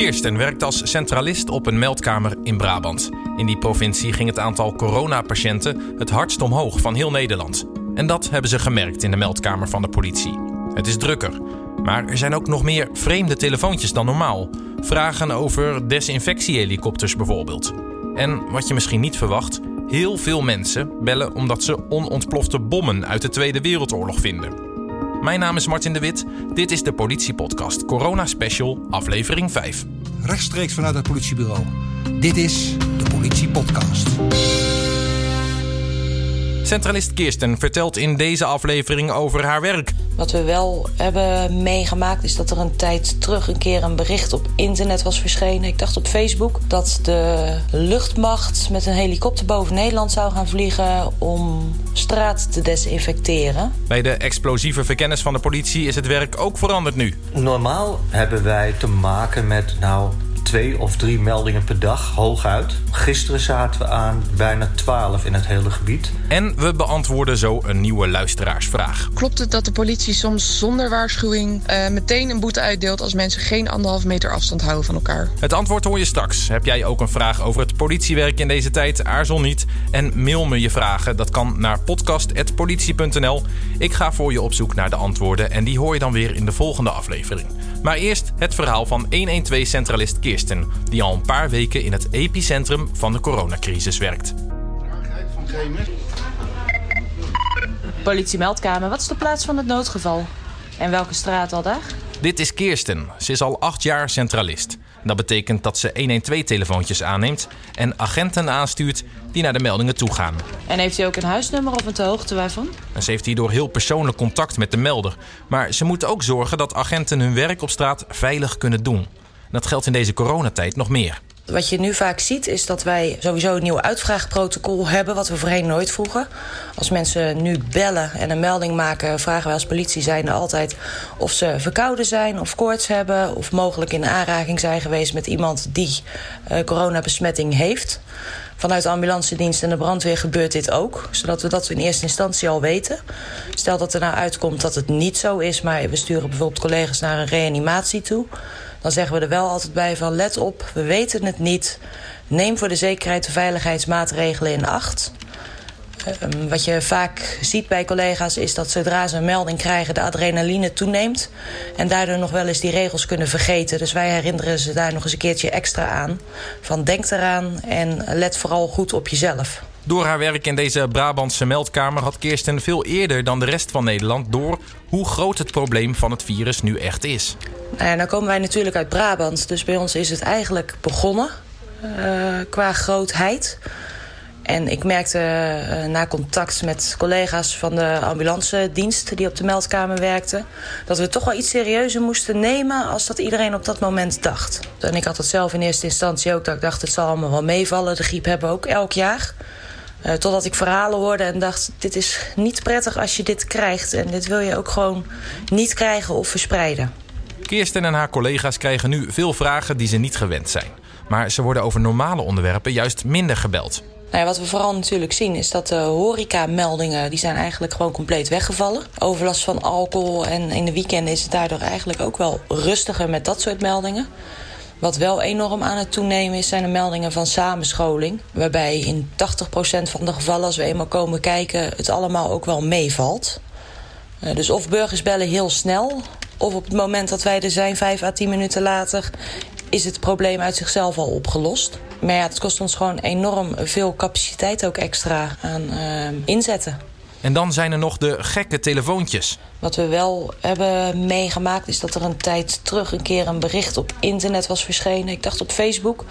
Kirsten werkt als centralist op een meldkamer in Brabant. In die provincie ging het aantal coronapatiënten het hardst omhoog van heel Nederland. En dat hebben ze gemerkt in de meldkamer van de politie. Het is drukker. Maar er zijn ook nog meer vreemde telefoontjes dan normaal. Vragen over desinfectiehelikopters bijvoorbeeld. En wat je misschien niet verwacht, heel veel mensen bellen omdat ze onontplofte bommen uit de Tweede Wereldoorlog vinden. Mijn naam is Martin de Wit. Dit is de Politiepodcast Corona Special, aflevering 5. Rechtstreeks vanuit het politiebureau. Dit is de Politiepodcast. Centralist Kirsten vertelt in deze aflevering over haar werk. Wat we wel hebben meegemaakt is dat er een tijd terug een keer een bericht op internet was verschenen. Ik dacht op Facebook dat de luchtmacht met een helikopter boven Nederland zou gaan vliegen om straat te desinfecteren. Bij de explosieve verkennis van de politie is het werk ook veranderd nu. Normaal hebben wij te maken met nou twee of drie meldingen per dag, hooguit. Gisteren zaten we aan bijna 12 in het hele gebied. En we beantwoorden zo een nieuwe luisteraarsvraag. Klopt het dat de politie soms zonder waarschuwing uh, meteen een boete uitdeelt als mensen geen anderhalf meter afstand houden van elkaar? Het antwoord hoor je straks. Heb jij ook een vraag over het politiewerk in deze tijd? Aarzel niet en mail me je vragen. Dat kan naar podcast.politie.nl. Ik ga voor je op zoek naar de antwoorden en die hoor je dan weer in de volgende aflevering. Maar eerst het verhaal van 112-centralist Kirsten, die al een paar weken in het epicentrum van de coronacrisis werkt. Politiemeldkamer, wat is de plaats van het noodgeval? En welke straat al daar? Dit is Kirsten. Ze is al acht jaar centralist. Dat betekent dat ze 112-telefoontjes aanneemt en agenten aanstuurt die naar de meldingen toe gaan. En heeft u ook een huisnummer of een te hoogte waarvan? En ze heeft hierdoor heel persoonlijk contact met de melder. Maar ze moet ook zorgen dat agenten hun werk op straat veilig kunnen doen. Dat geldt in deze coronatijd nog meer. Wat je nu vaak ziet is dat wij sowieso een nieuw uitvraagprotocol hebben... wat we voorheen nooit vroegen. Als mensen nu bellen en een melding maken... vragen wij als politie altijd of ze verkouden zijn of koorts hebben... of mogelijk in aanraking zijn geweest met iemand die uh, coronabesmetting heeft. Vanuit de ambulance dienst en de brandweer gebeurt dit ook. Zodat we dat in eerste instantie al weten. Stel dat er nou uitkomt dat het niet zo is... maar we sturen bijvoorbeeld collega's naar een reanimatie toe dan zeggen we er wel altijd bij van let op, we weten het niet. Neem voor de zekerheid de veiligheidsmaatregelen in acht. Um, wat je vaak ziet bij collega's is dat zodra ze een melding krijgen... de adrenaline toeneemt en daardoor nog wel eens die regels kunnen vergeten. Dus wij herinneren ze daar nog eens een keertje extra aan. Van denk eraan en let vooral goed op jezelf. Door haar werk in deze Brabantse meldkamer had Kirsten veel eerder dan de rest van Nederland door hoe groot het probleem van het virus nu echt is. Nou ja, nou komen wij natuurlijk uit Brabant, dus bij ons is het eigenlijk begonnen uh, qua grootheid. En ik merkte uh, na contact met collega's van de ambulance dienst die op de meldkamer werkten, dat we toch wel iets serieuzer moesten nemen als dat iedereen op dat moment dacht. En ik had het zelf in eerste instantie ook, dat ik dacht het zal allemaal wel meevallen. De griep hebben we ook elk jaar. Uh, totdat ik verhalen hoorde en dacht, dit is niet prettig als je dit krijgt. En dit wil je ook gewoon niet krijgen of verspreiden. Kirsten en haar collega's krijgen nu veel vragen die ze niet gewend zijn. Maar ze worden over normale onderwerpen juist minder gebeld. Nou ja, wat we vooral natuurlijk zien is dat de horeca-meldingen... die zijn eigenlijk gewoon compleet weggevallen. Overlast van alcohol en in de weekenden is het daardoor eigenlijk ook wel rustiger met dat soort meldingen. Wat wel enorm aan het toenemen is, zijn de meldingen van samenscholing. Waarbij in 80% van de gevallen, als we eenmaal komen kijken, het allemaal ook wel meevalt. Uh, dus of burgers bellen heel snel, of op het moment dat wij er zijn, 5 à 10 minuten later, is het probleem uit zichzelf al opgelost. Maar ja, het kost ons gewoon enorm veel capaciteit ook extra aan uh, inzetten. En dan zijn er nog de gekke telefoontjes. Wat we wel hebben meegemaakt is dat er een tijd terug een keer een bericht op internet was verschenen. Ik dacht op Facebook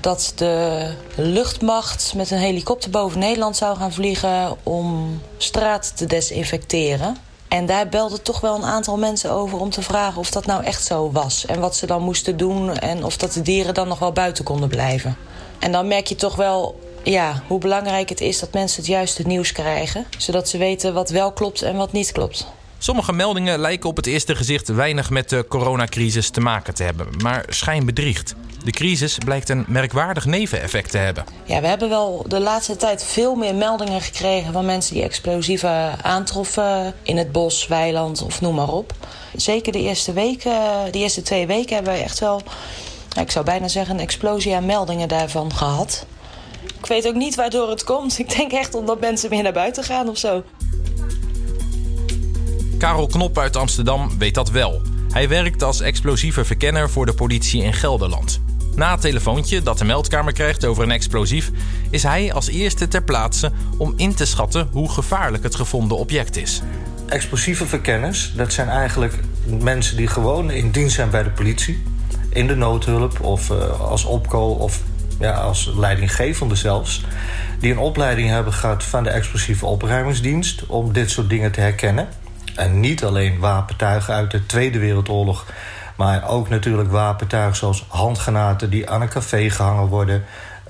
dat de luchtmacht met een helikopter boven Nederland zou gaan vliegen om straat te desinfecteren. En daar belden toch wel een aantal mensen over om te vragen of dat nou echt zo was. En wat ze dan moesten doen en of dat de dieren dan nog wel buiten konden blijven. En dan merk je toch wel ja, hoe belangrijk het is dat mensen het juiste nieuws krijgen. Zodat ze weten wat wel klopt en wat niet klopt. Sommige meldingen lijken op het eerste gezicht weinig met de coronacrisis te maken te hebben, maar schijn bedriegt. De crisis blijkt een merkwaardig neveneffect te hebben. Ja, we hebben wel de laatste tijd veel meer meldingen gekregen van mensen die explosieven aantroffen in het bos, weiland of noem maar op. Zeker de eerste weken, de eerste twee weken hebben wij echt wel ik zou bijna zeggen, een explosie aan meldingen daarvan gehad. Ik weet ook niet waardoor het komt. Ik denk echt omdat mensen meer naar buiten gaan of zo. Karel Knop uit Amsterdam weet dat wel. Hij werkt als explosieve verkenner voor de politie in Gelderland. Na het telefoontje dat de meldkamer krijgt over een explosief, is hij als eerste ter plaatse om in te schatten hoe gevaarlijk het gevonden object is. Explosieve verkenners, dat zijn eigenlijk mensen die gewoon in dienst zijn bij de politie, in de noodhulp of uh, als opko of ja, als leidinggevende zelfs, die een opleiding hebben gehad van de explosieve opruimingsdienst om dit soort dingen te herkennen. En niet alleen wapentuigen uit de Tweede Wereldoorlog, maar ook natuurlijk wapentuigen zoals handgranaten die aan een café gehangen worden,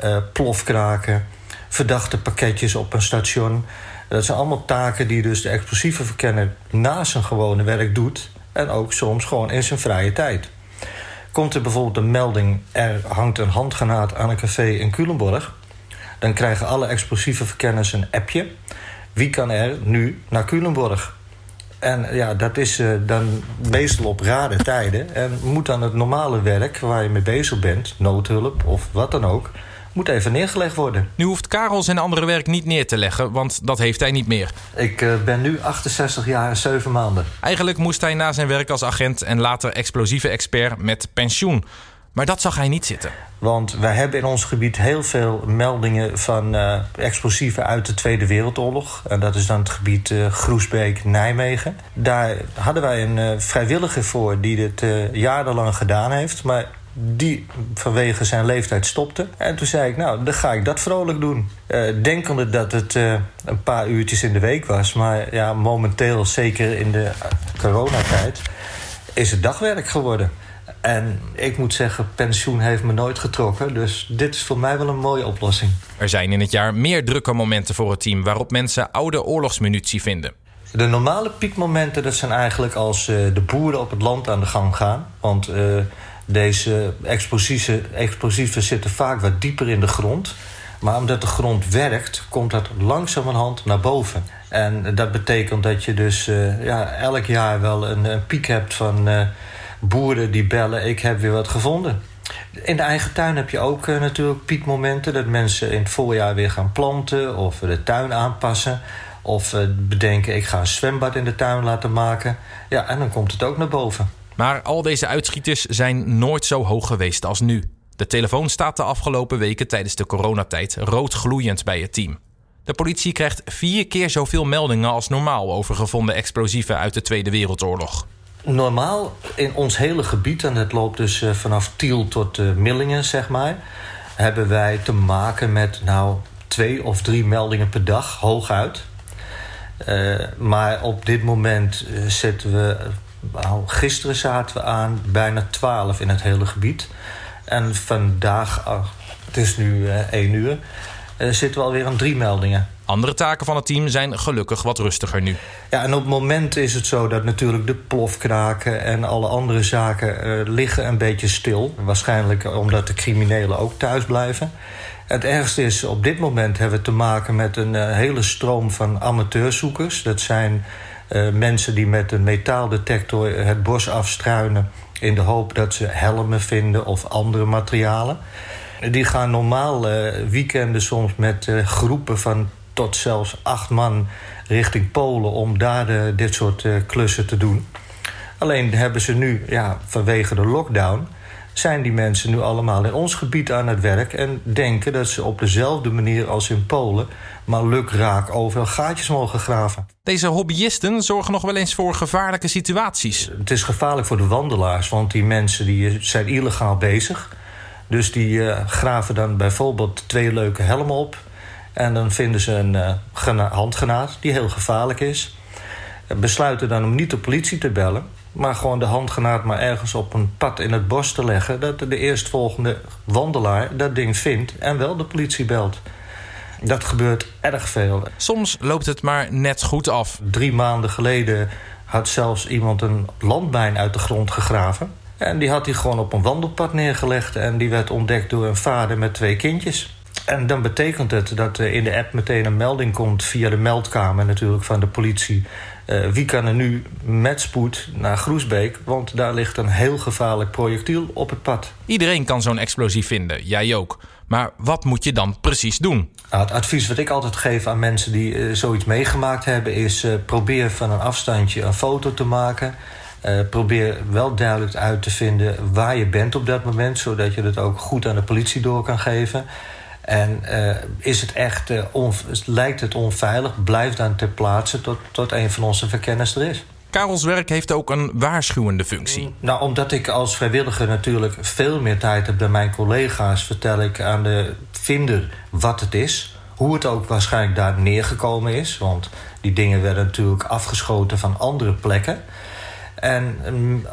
uh, plofkraken, verdachte pakketjes op een station. Dat zijn allemaal taken die dus de explosieve verkenner naast zijn gewone werk doet en ook soms gewoon in zijn vrije tijd. Komt er bijvoorbeeld een melding, er hangt een handgranaat aan een café in Culemborg, dan krijgen alle explosieve verkenners een appje. Wie kan er nu naar Culemborg? En ja, dat is uh, dan meestal op rare tijden. En moet dan het normale werk waar je mee bezig bent, noodhulp of wat dan ook, moet even neergelegd worden. Nu hoeft Karel zijn andere werk niet neer te leggen, want dat heeft hij niet meer. Ik uh, ben nu 68 jaar en 7 maanden. Eigenlijk moest hij na zijn werk als agent en later explosieve expert met pensioen. Maar dat zag hij niet zitten. Want wij hebben in ons gebied heel veel meldingen van uh, explosieven uit de Tweede Wereldoorlog. En dat is dan het gebied uh, Groesbeek-Nijmegen. Daar hadden wij een uh, vrijwilliger voor die dit jarenlang gedaan heeft. Maar die vanwege zijn leeftijd stopte. En toen zei ik, nou, dan ga ik dat vrolijk doen. denkende dat het een paar uurtjes in de week was. Maar ja, momenteel, zeker in de coronatijd, is het dagwerk geworden. En ik moet zeggen, pensioen heeft me nooit getrokken. Dus dit is voor mij wel een mooie oplossing. Er zijn in het jaar meer drukke momenten voor het team... waarop mensen oude oorlogsmunitie vinden. De normale piekmomenten dat zijn eigenlijk als uh, de boeren op het land aan de gang gaan. Want deze explosieven, zitten vaak wat dieper in de grond. Maar omdat de grond werkt, komt dat langzamerhand naar boven. En dat betekent dat je dus uh, ja, elk jaar wel een, piek hebt van boeren die bellen, ik heb weer wat gevonden. In de eigen tuin heb je ook uh, natuurlijk piekmomenten... dat mensen in het voorjaar weer gaan planten of de tuin aanpassen... of bedenken, ik ga een zwembad in de tuin laten maken. Ja, en dan komt het ook naar boven. Maar al deze uitschieters zijn nooit zo hoog geweest als nu. De telefoon staat de afgelopen weken tijdens de coronatijd rood gloeiend bij het team. De politie krijgt vier keer zoveel meldingen als normaal over gevonden explosieven uit de Tweede Wereldoorlog normaal in ons hele gebied, en het loopt dus uh, vanaf Tiel tot uh, Millingen, zeg maar, hebben wij te maken met nou twee of drie meldingen per dag, hooguit. Uh, maar op dit moment zitten we. Gisteren zaten we aan bijna 12 in het hele gebied. En vandaag, oh, het is nu 1 uur, zitten we alweer aan drie meldingen. Andere taken van het team zijn gelukkig wat rustiger nu. Ja, en op het moment is het zo dat natuurlijk de plofkraken en alle andere zaken uh, liggen een beetje stil. Waarschijnlijk omdat de criminelen ook thuis blijven. Het ergste is, op dit moment hebben we te maken met een uh, hele stroom van amateurzoekers. Dat zijn uh, mensen die met een metaaldetector het bos afstruinen... in de hoop dat ze helmen vinden of andere materialen. Die gaan normaal weekenden soms met groepen van tot zelfs acht man richting Polen om daar dit soort klussen te doen. Alleen hebben ze nu, ja, vanwege de lockdown, zijn die mensen nu allemaal in ons gebied aan het werk en denken dat ze op dezelfde manier als in Polen maar lukraak overal gaatjes mogen graven. Deze hobbyisten zorgen nog wel eens voor gevaarlijke situaties. Het is gevaarlijk voor de wandelaars, want die mensen die zijn illegaal bezig. Dus die uh, graven dan bijvoorbeeld twee leuke helmen op en dan vinden ze een uh, handgranaat die heel gevaarlijk is. Besluiten dan om niet de politie te bellen... maar gewoon de handgranaat maar ergens op een pad in het bos te leggen... dat de eerstvolgende wandelaar dat ding vindt en wel de politie belt. Dat gebeurt erg veel. Soms loopt het maar net goed af. Drie maanden geleden had zelfs iemand een landmijn uit de grond gegraven. En die had hij gewoon op een wandelpad neergelegd... en die werd ontdekt door een vader met twee kindjes. En dan betekent het dat in de app meteen een melding komt via de meldkamer natuurlijk van de politie. Uh, wie kan er nu met spoed naar Groesbeek? Want daar ligt een heel gevaarlijk projectiel op het pad. Iedereen kan zo'n explosief vinden, jij ook. Maar wat moet je dan precies doen? Nou, het advies wat ik altijd geef aan mensen die uh, zoiets meegemaakt hebben... is uh, probeer van een afstandje een foto te maken. Uh, probeer wel duidelijk uit te vinden waar je bent op dat moment... zodat je het ook goed aan de politie door kan geven. En is het echt, lijkt het onveilig, blijf dan ter plaatse... tot, tot een van onze verkenners er is. Karels werk heeft ook een waarschuwende functie. Nou, omdat ik als vrijwilliger natuurlijk veel meer tijd heb dan mijn collega's... vertel ik aan de vinder wat het is. Hoe het ook waarschijnlijk daar neergekomen is. Want die dingen werden natuurlijk afgeschoten van andere plekken. En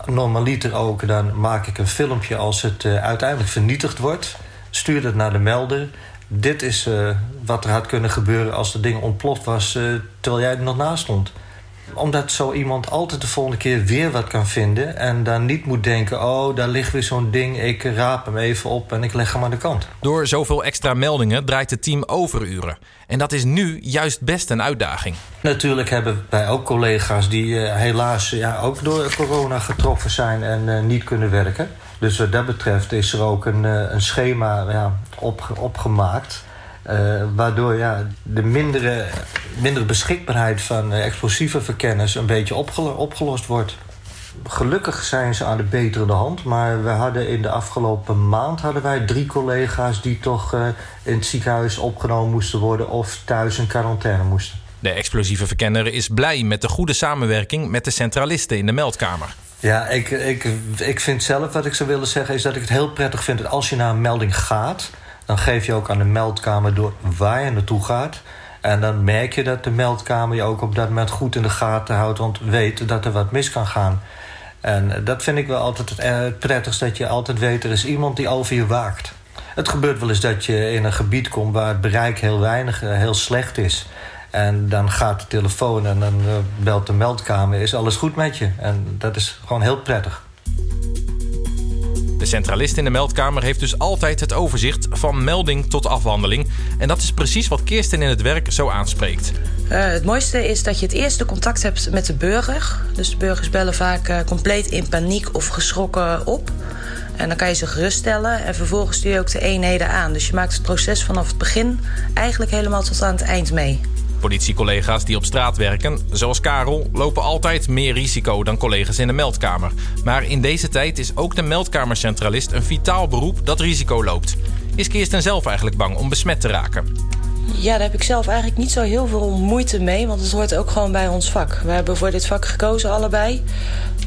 normaliter ook, dan maak ik een filmpje als het uh, uiteindelijk vernietigd wordt. Stuur dat naar de melder. Dit is uh, wat er had kunnen gebeuren als het ding ontploft was... Uh, terwijl jij er nog naast stond omdat zo iemand altijd de volgende keer weer wat kan vinden... en dan niet moet denken, oh, daar ligt weer zo'n ding... ik raap hem even op en ik leg hem aan de kant. Door zoveel extra meldingen draait het team overuren. En dat is nu juist best een uitdaging. Natuurlijk hebben wij ook collega's die uh, helaas ja, ook door corona getroffen zijn... en niet kunnen werken. Dus wat dat betreft is er ook een, uh, een schema ja, op, opgemaakt... Uh, waardoor ja, de mindere, mindere beschikbaarheid van uh, explosieve verkenners een beetje opgelo opgelost wordt. Gelukkig zijn ze aan de betere hand, maar we hadden in de afgelopen maand hadden wij drie collega's die toch in het ziekenhuis opgenomen moesten worden of thuis in quarantaine moesten. De explosieve verkenner is blij met de goede samenwerking met de centralisten in de meldkamer. Ja, ik, ik, ik vind zelf wat ik zou willen zeggen is dat ik het heel prettig vind dat als je naar een melding gaat dan geef je ook aan de meldkamer door waar je naartoe gaat. En dan merk je dat de meldkamer je ook op dat moment goed in de gaten houdt... want weet dat er wat mis kan gaan. En dat vind ik wel altijd het prettigst, dat je altijd weet... er is iemand die over je waakt. Het gebeurt wel eens dat je in een gebied komt... waar het bereik heel weinig, heel slecht is... En dan gaat de telefoon en dan belt de meldkamer. Is alles goed met je? En dat is gewoon heel prettig. De centralist in de meldkamer heeft dus altijd het overzicht van melding tot afhandeling. En dat is precies wat Kirsten in het werk zo aanspreekt. Uh, het mooiste is dat je het eerste contact hebt met de burger. Dus de burgers bellen vaak uh, compleet in paniek of geschrokken op. En dan kan je ze geruststellen en vervolgens stuur je ook de eenheden aan. Dus je maakt het proces vanaf het begin eigenlijk helemaal tot aan het eind mee. Politiecollega's die op straat werken, zoals Karel, lopen altijd meer risico dan collega's in de meldkamer. Maar in deze tijd is ook de meldkamercentralist een vitaal beroep dat risico loopt. Is Kirsten zelf eigenlijk bang om besmet te raken? Ja, daar heb ik zelf eigenlijk niet zo heel veel moeite mee, want het hoort ook gewoon bij ons vak. We hebben voor dit vak gekozen allebei.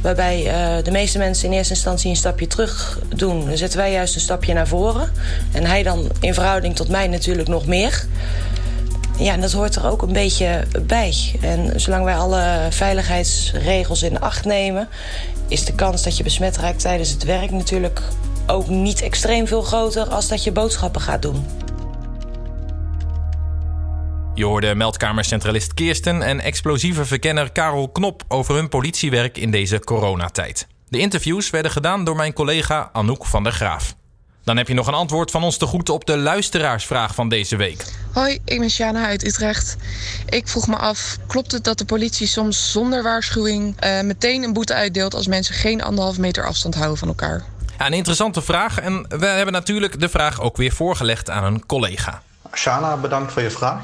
Waarbij uh, de meeste mensen in eerste instantie een stapje terug doen. Dan zetten wij juist een stapje naar voren. En hij dan in verhouding tot mij natuurlijk nog meer. Ja, en dat hoort er ook een beetje bij. En zolang wij alle veiligheidsregels in acht nemen... is de kans dat je besmet raakt tijdens het werk natuurlijk ook niet extreem veel groter... als dat je boodschappen gaat doen. Je hoorde meldkamercentralist Kirsten en explosieve verkenner Karel Knop... over hun politiewerk in deze coronatijd. De interviews werden gedaan door mijn collega Anouk van der Graaf. Dan heb je nog een antwoord van ons te goed op de luisteraarsvraag van deze week. Hoi, ik ben Sjana uit Utrecht. Ik vroeg me af, klopt het dat de politie soms zonder waarschuwing uh, meteen een boete uitdeelt als mensen geen anderhalve meter afstand houden van elkaar? Ja, een interessante vraag. En we hebben natuurlijk de vraag ook weer voorgelegd aan een collega. Shana, bedankt voor je vraag.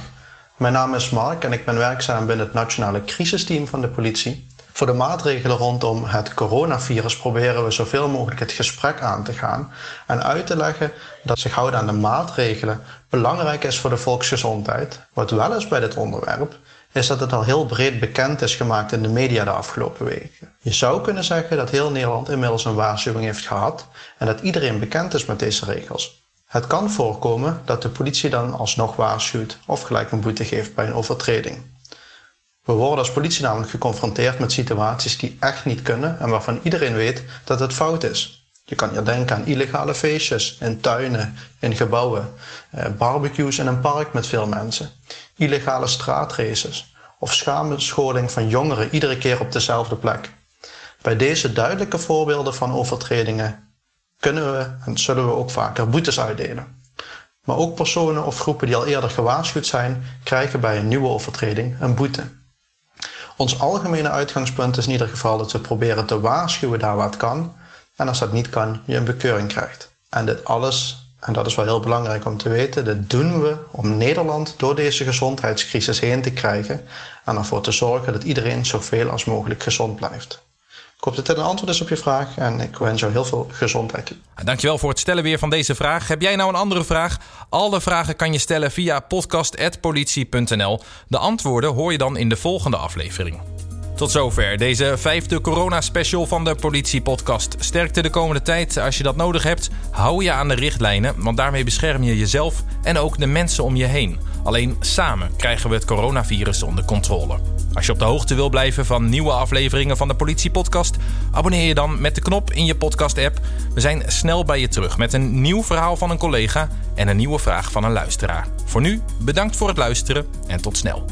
Mijn naam is Mark en ik ben werkzaam binnen het nationale crisisteam van de politie. Voor de maatregelen rondom het coronavirus proberen we zoveel mogelijk het gesprek aan te gaan en uit te leggen dat zich houden aan de maatregelen belangrijk is voor de volksgezondheid. Wat wel is bij dit onderwerp, is dat het al heel breed bekend is gemaakt in de media de afgelopen weken. Je zou kunnen zeggen dat heel Nederland inmiddels een waarschuwing heeft gehad en dat iedereen bekend is met deze regels. Het kan voorkomen dat de politie dan alsnog waarschuwt of gelijk een boete geeft bij een overtreding. We worden als politie namelijk geconfronteerd met situaties die echt niet kunnen en waarvan iedereen weet dat het fout is. Je kan hier denken aan illegale feestjes in tuinen, in gebouwen, eh, barbecues in een park met veel mensen, illegale straatraces of schamenscholing van jongeren iedere keer op dezelfde plek. Bij deze duidelijke voorbeelden van overtredingen kunnen we en zullen we ook vaker boetes uitdelen. Maar ook personen of groepen die al eerder gewaarschuwd zijn, krijgen bij een nieuwe overtreding een boete. Ons algemene uitgangspunt is in ieder geval dat we proberen te waarschuwen daar waar het kan. En als dat niet kan, je een bekeuring krijgt. En dit alles, en dat is wel heel belangrijk om te weten, dit doen we om Nederland door deze gezondheidscrisis heen te krijgen en ervoor te zorgen dat iedereen zoveel als mogelijk gezond blijft. Ik hoop dat dit een antwoord is op je vraag en ik wens jou heel veel gezondheid toe. Dankjewel voor het stellen weer van deze vraag. Heb jij nou een andere vraag? Alle vragen kan je stellen via podcast.politie.nl. De antwoorden hoor je dan in de volgende aflevering. Tot zover deze vijfde corona-special van de Politie-podcast. Sterkte de komende tijd. Als je dat nodig hebt, hou je aan de richtlijnen, want daarmee bescherm je jezelf en ook de mensen om je heen. Alleen samen krijgen we het coronavirus onder controle. Als je op de hoogte wil blijven van nieuwe afleveringen van de Politie-podcast, abonneer je dan met de knop in je podcast-app. We zijn snel bij je terug met een nieuw verhaal van een collega en een nieuwe vraag van een luisteraar. Voor nu, bedankt voor het luisteren en tot snel.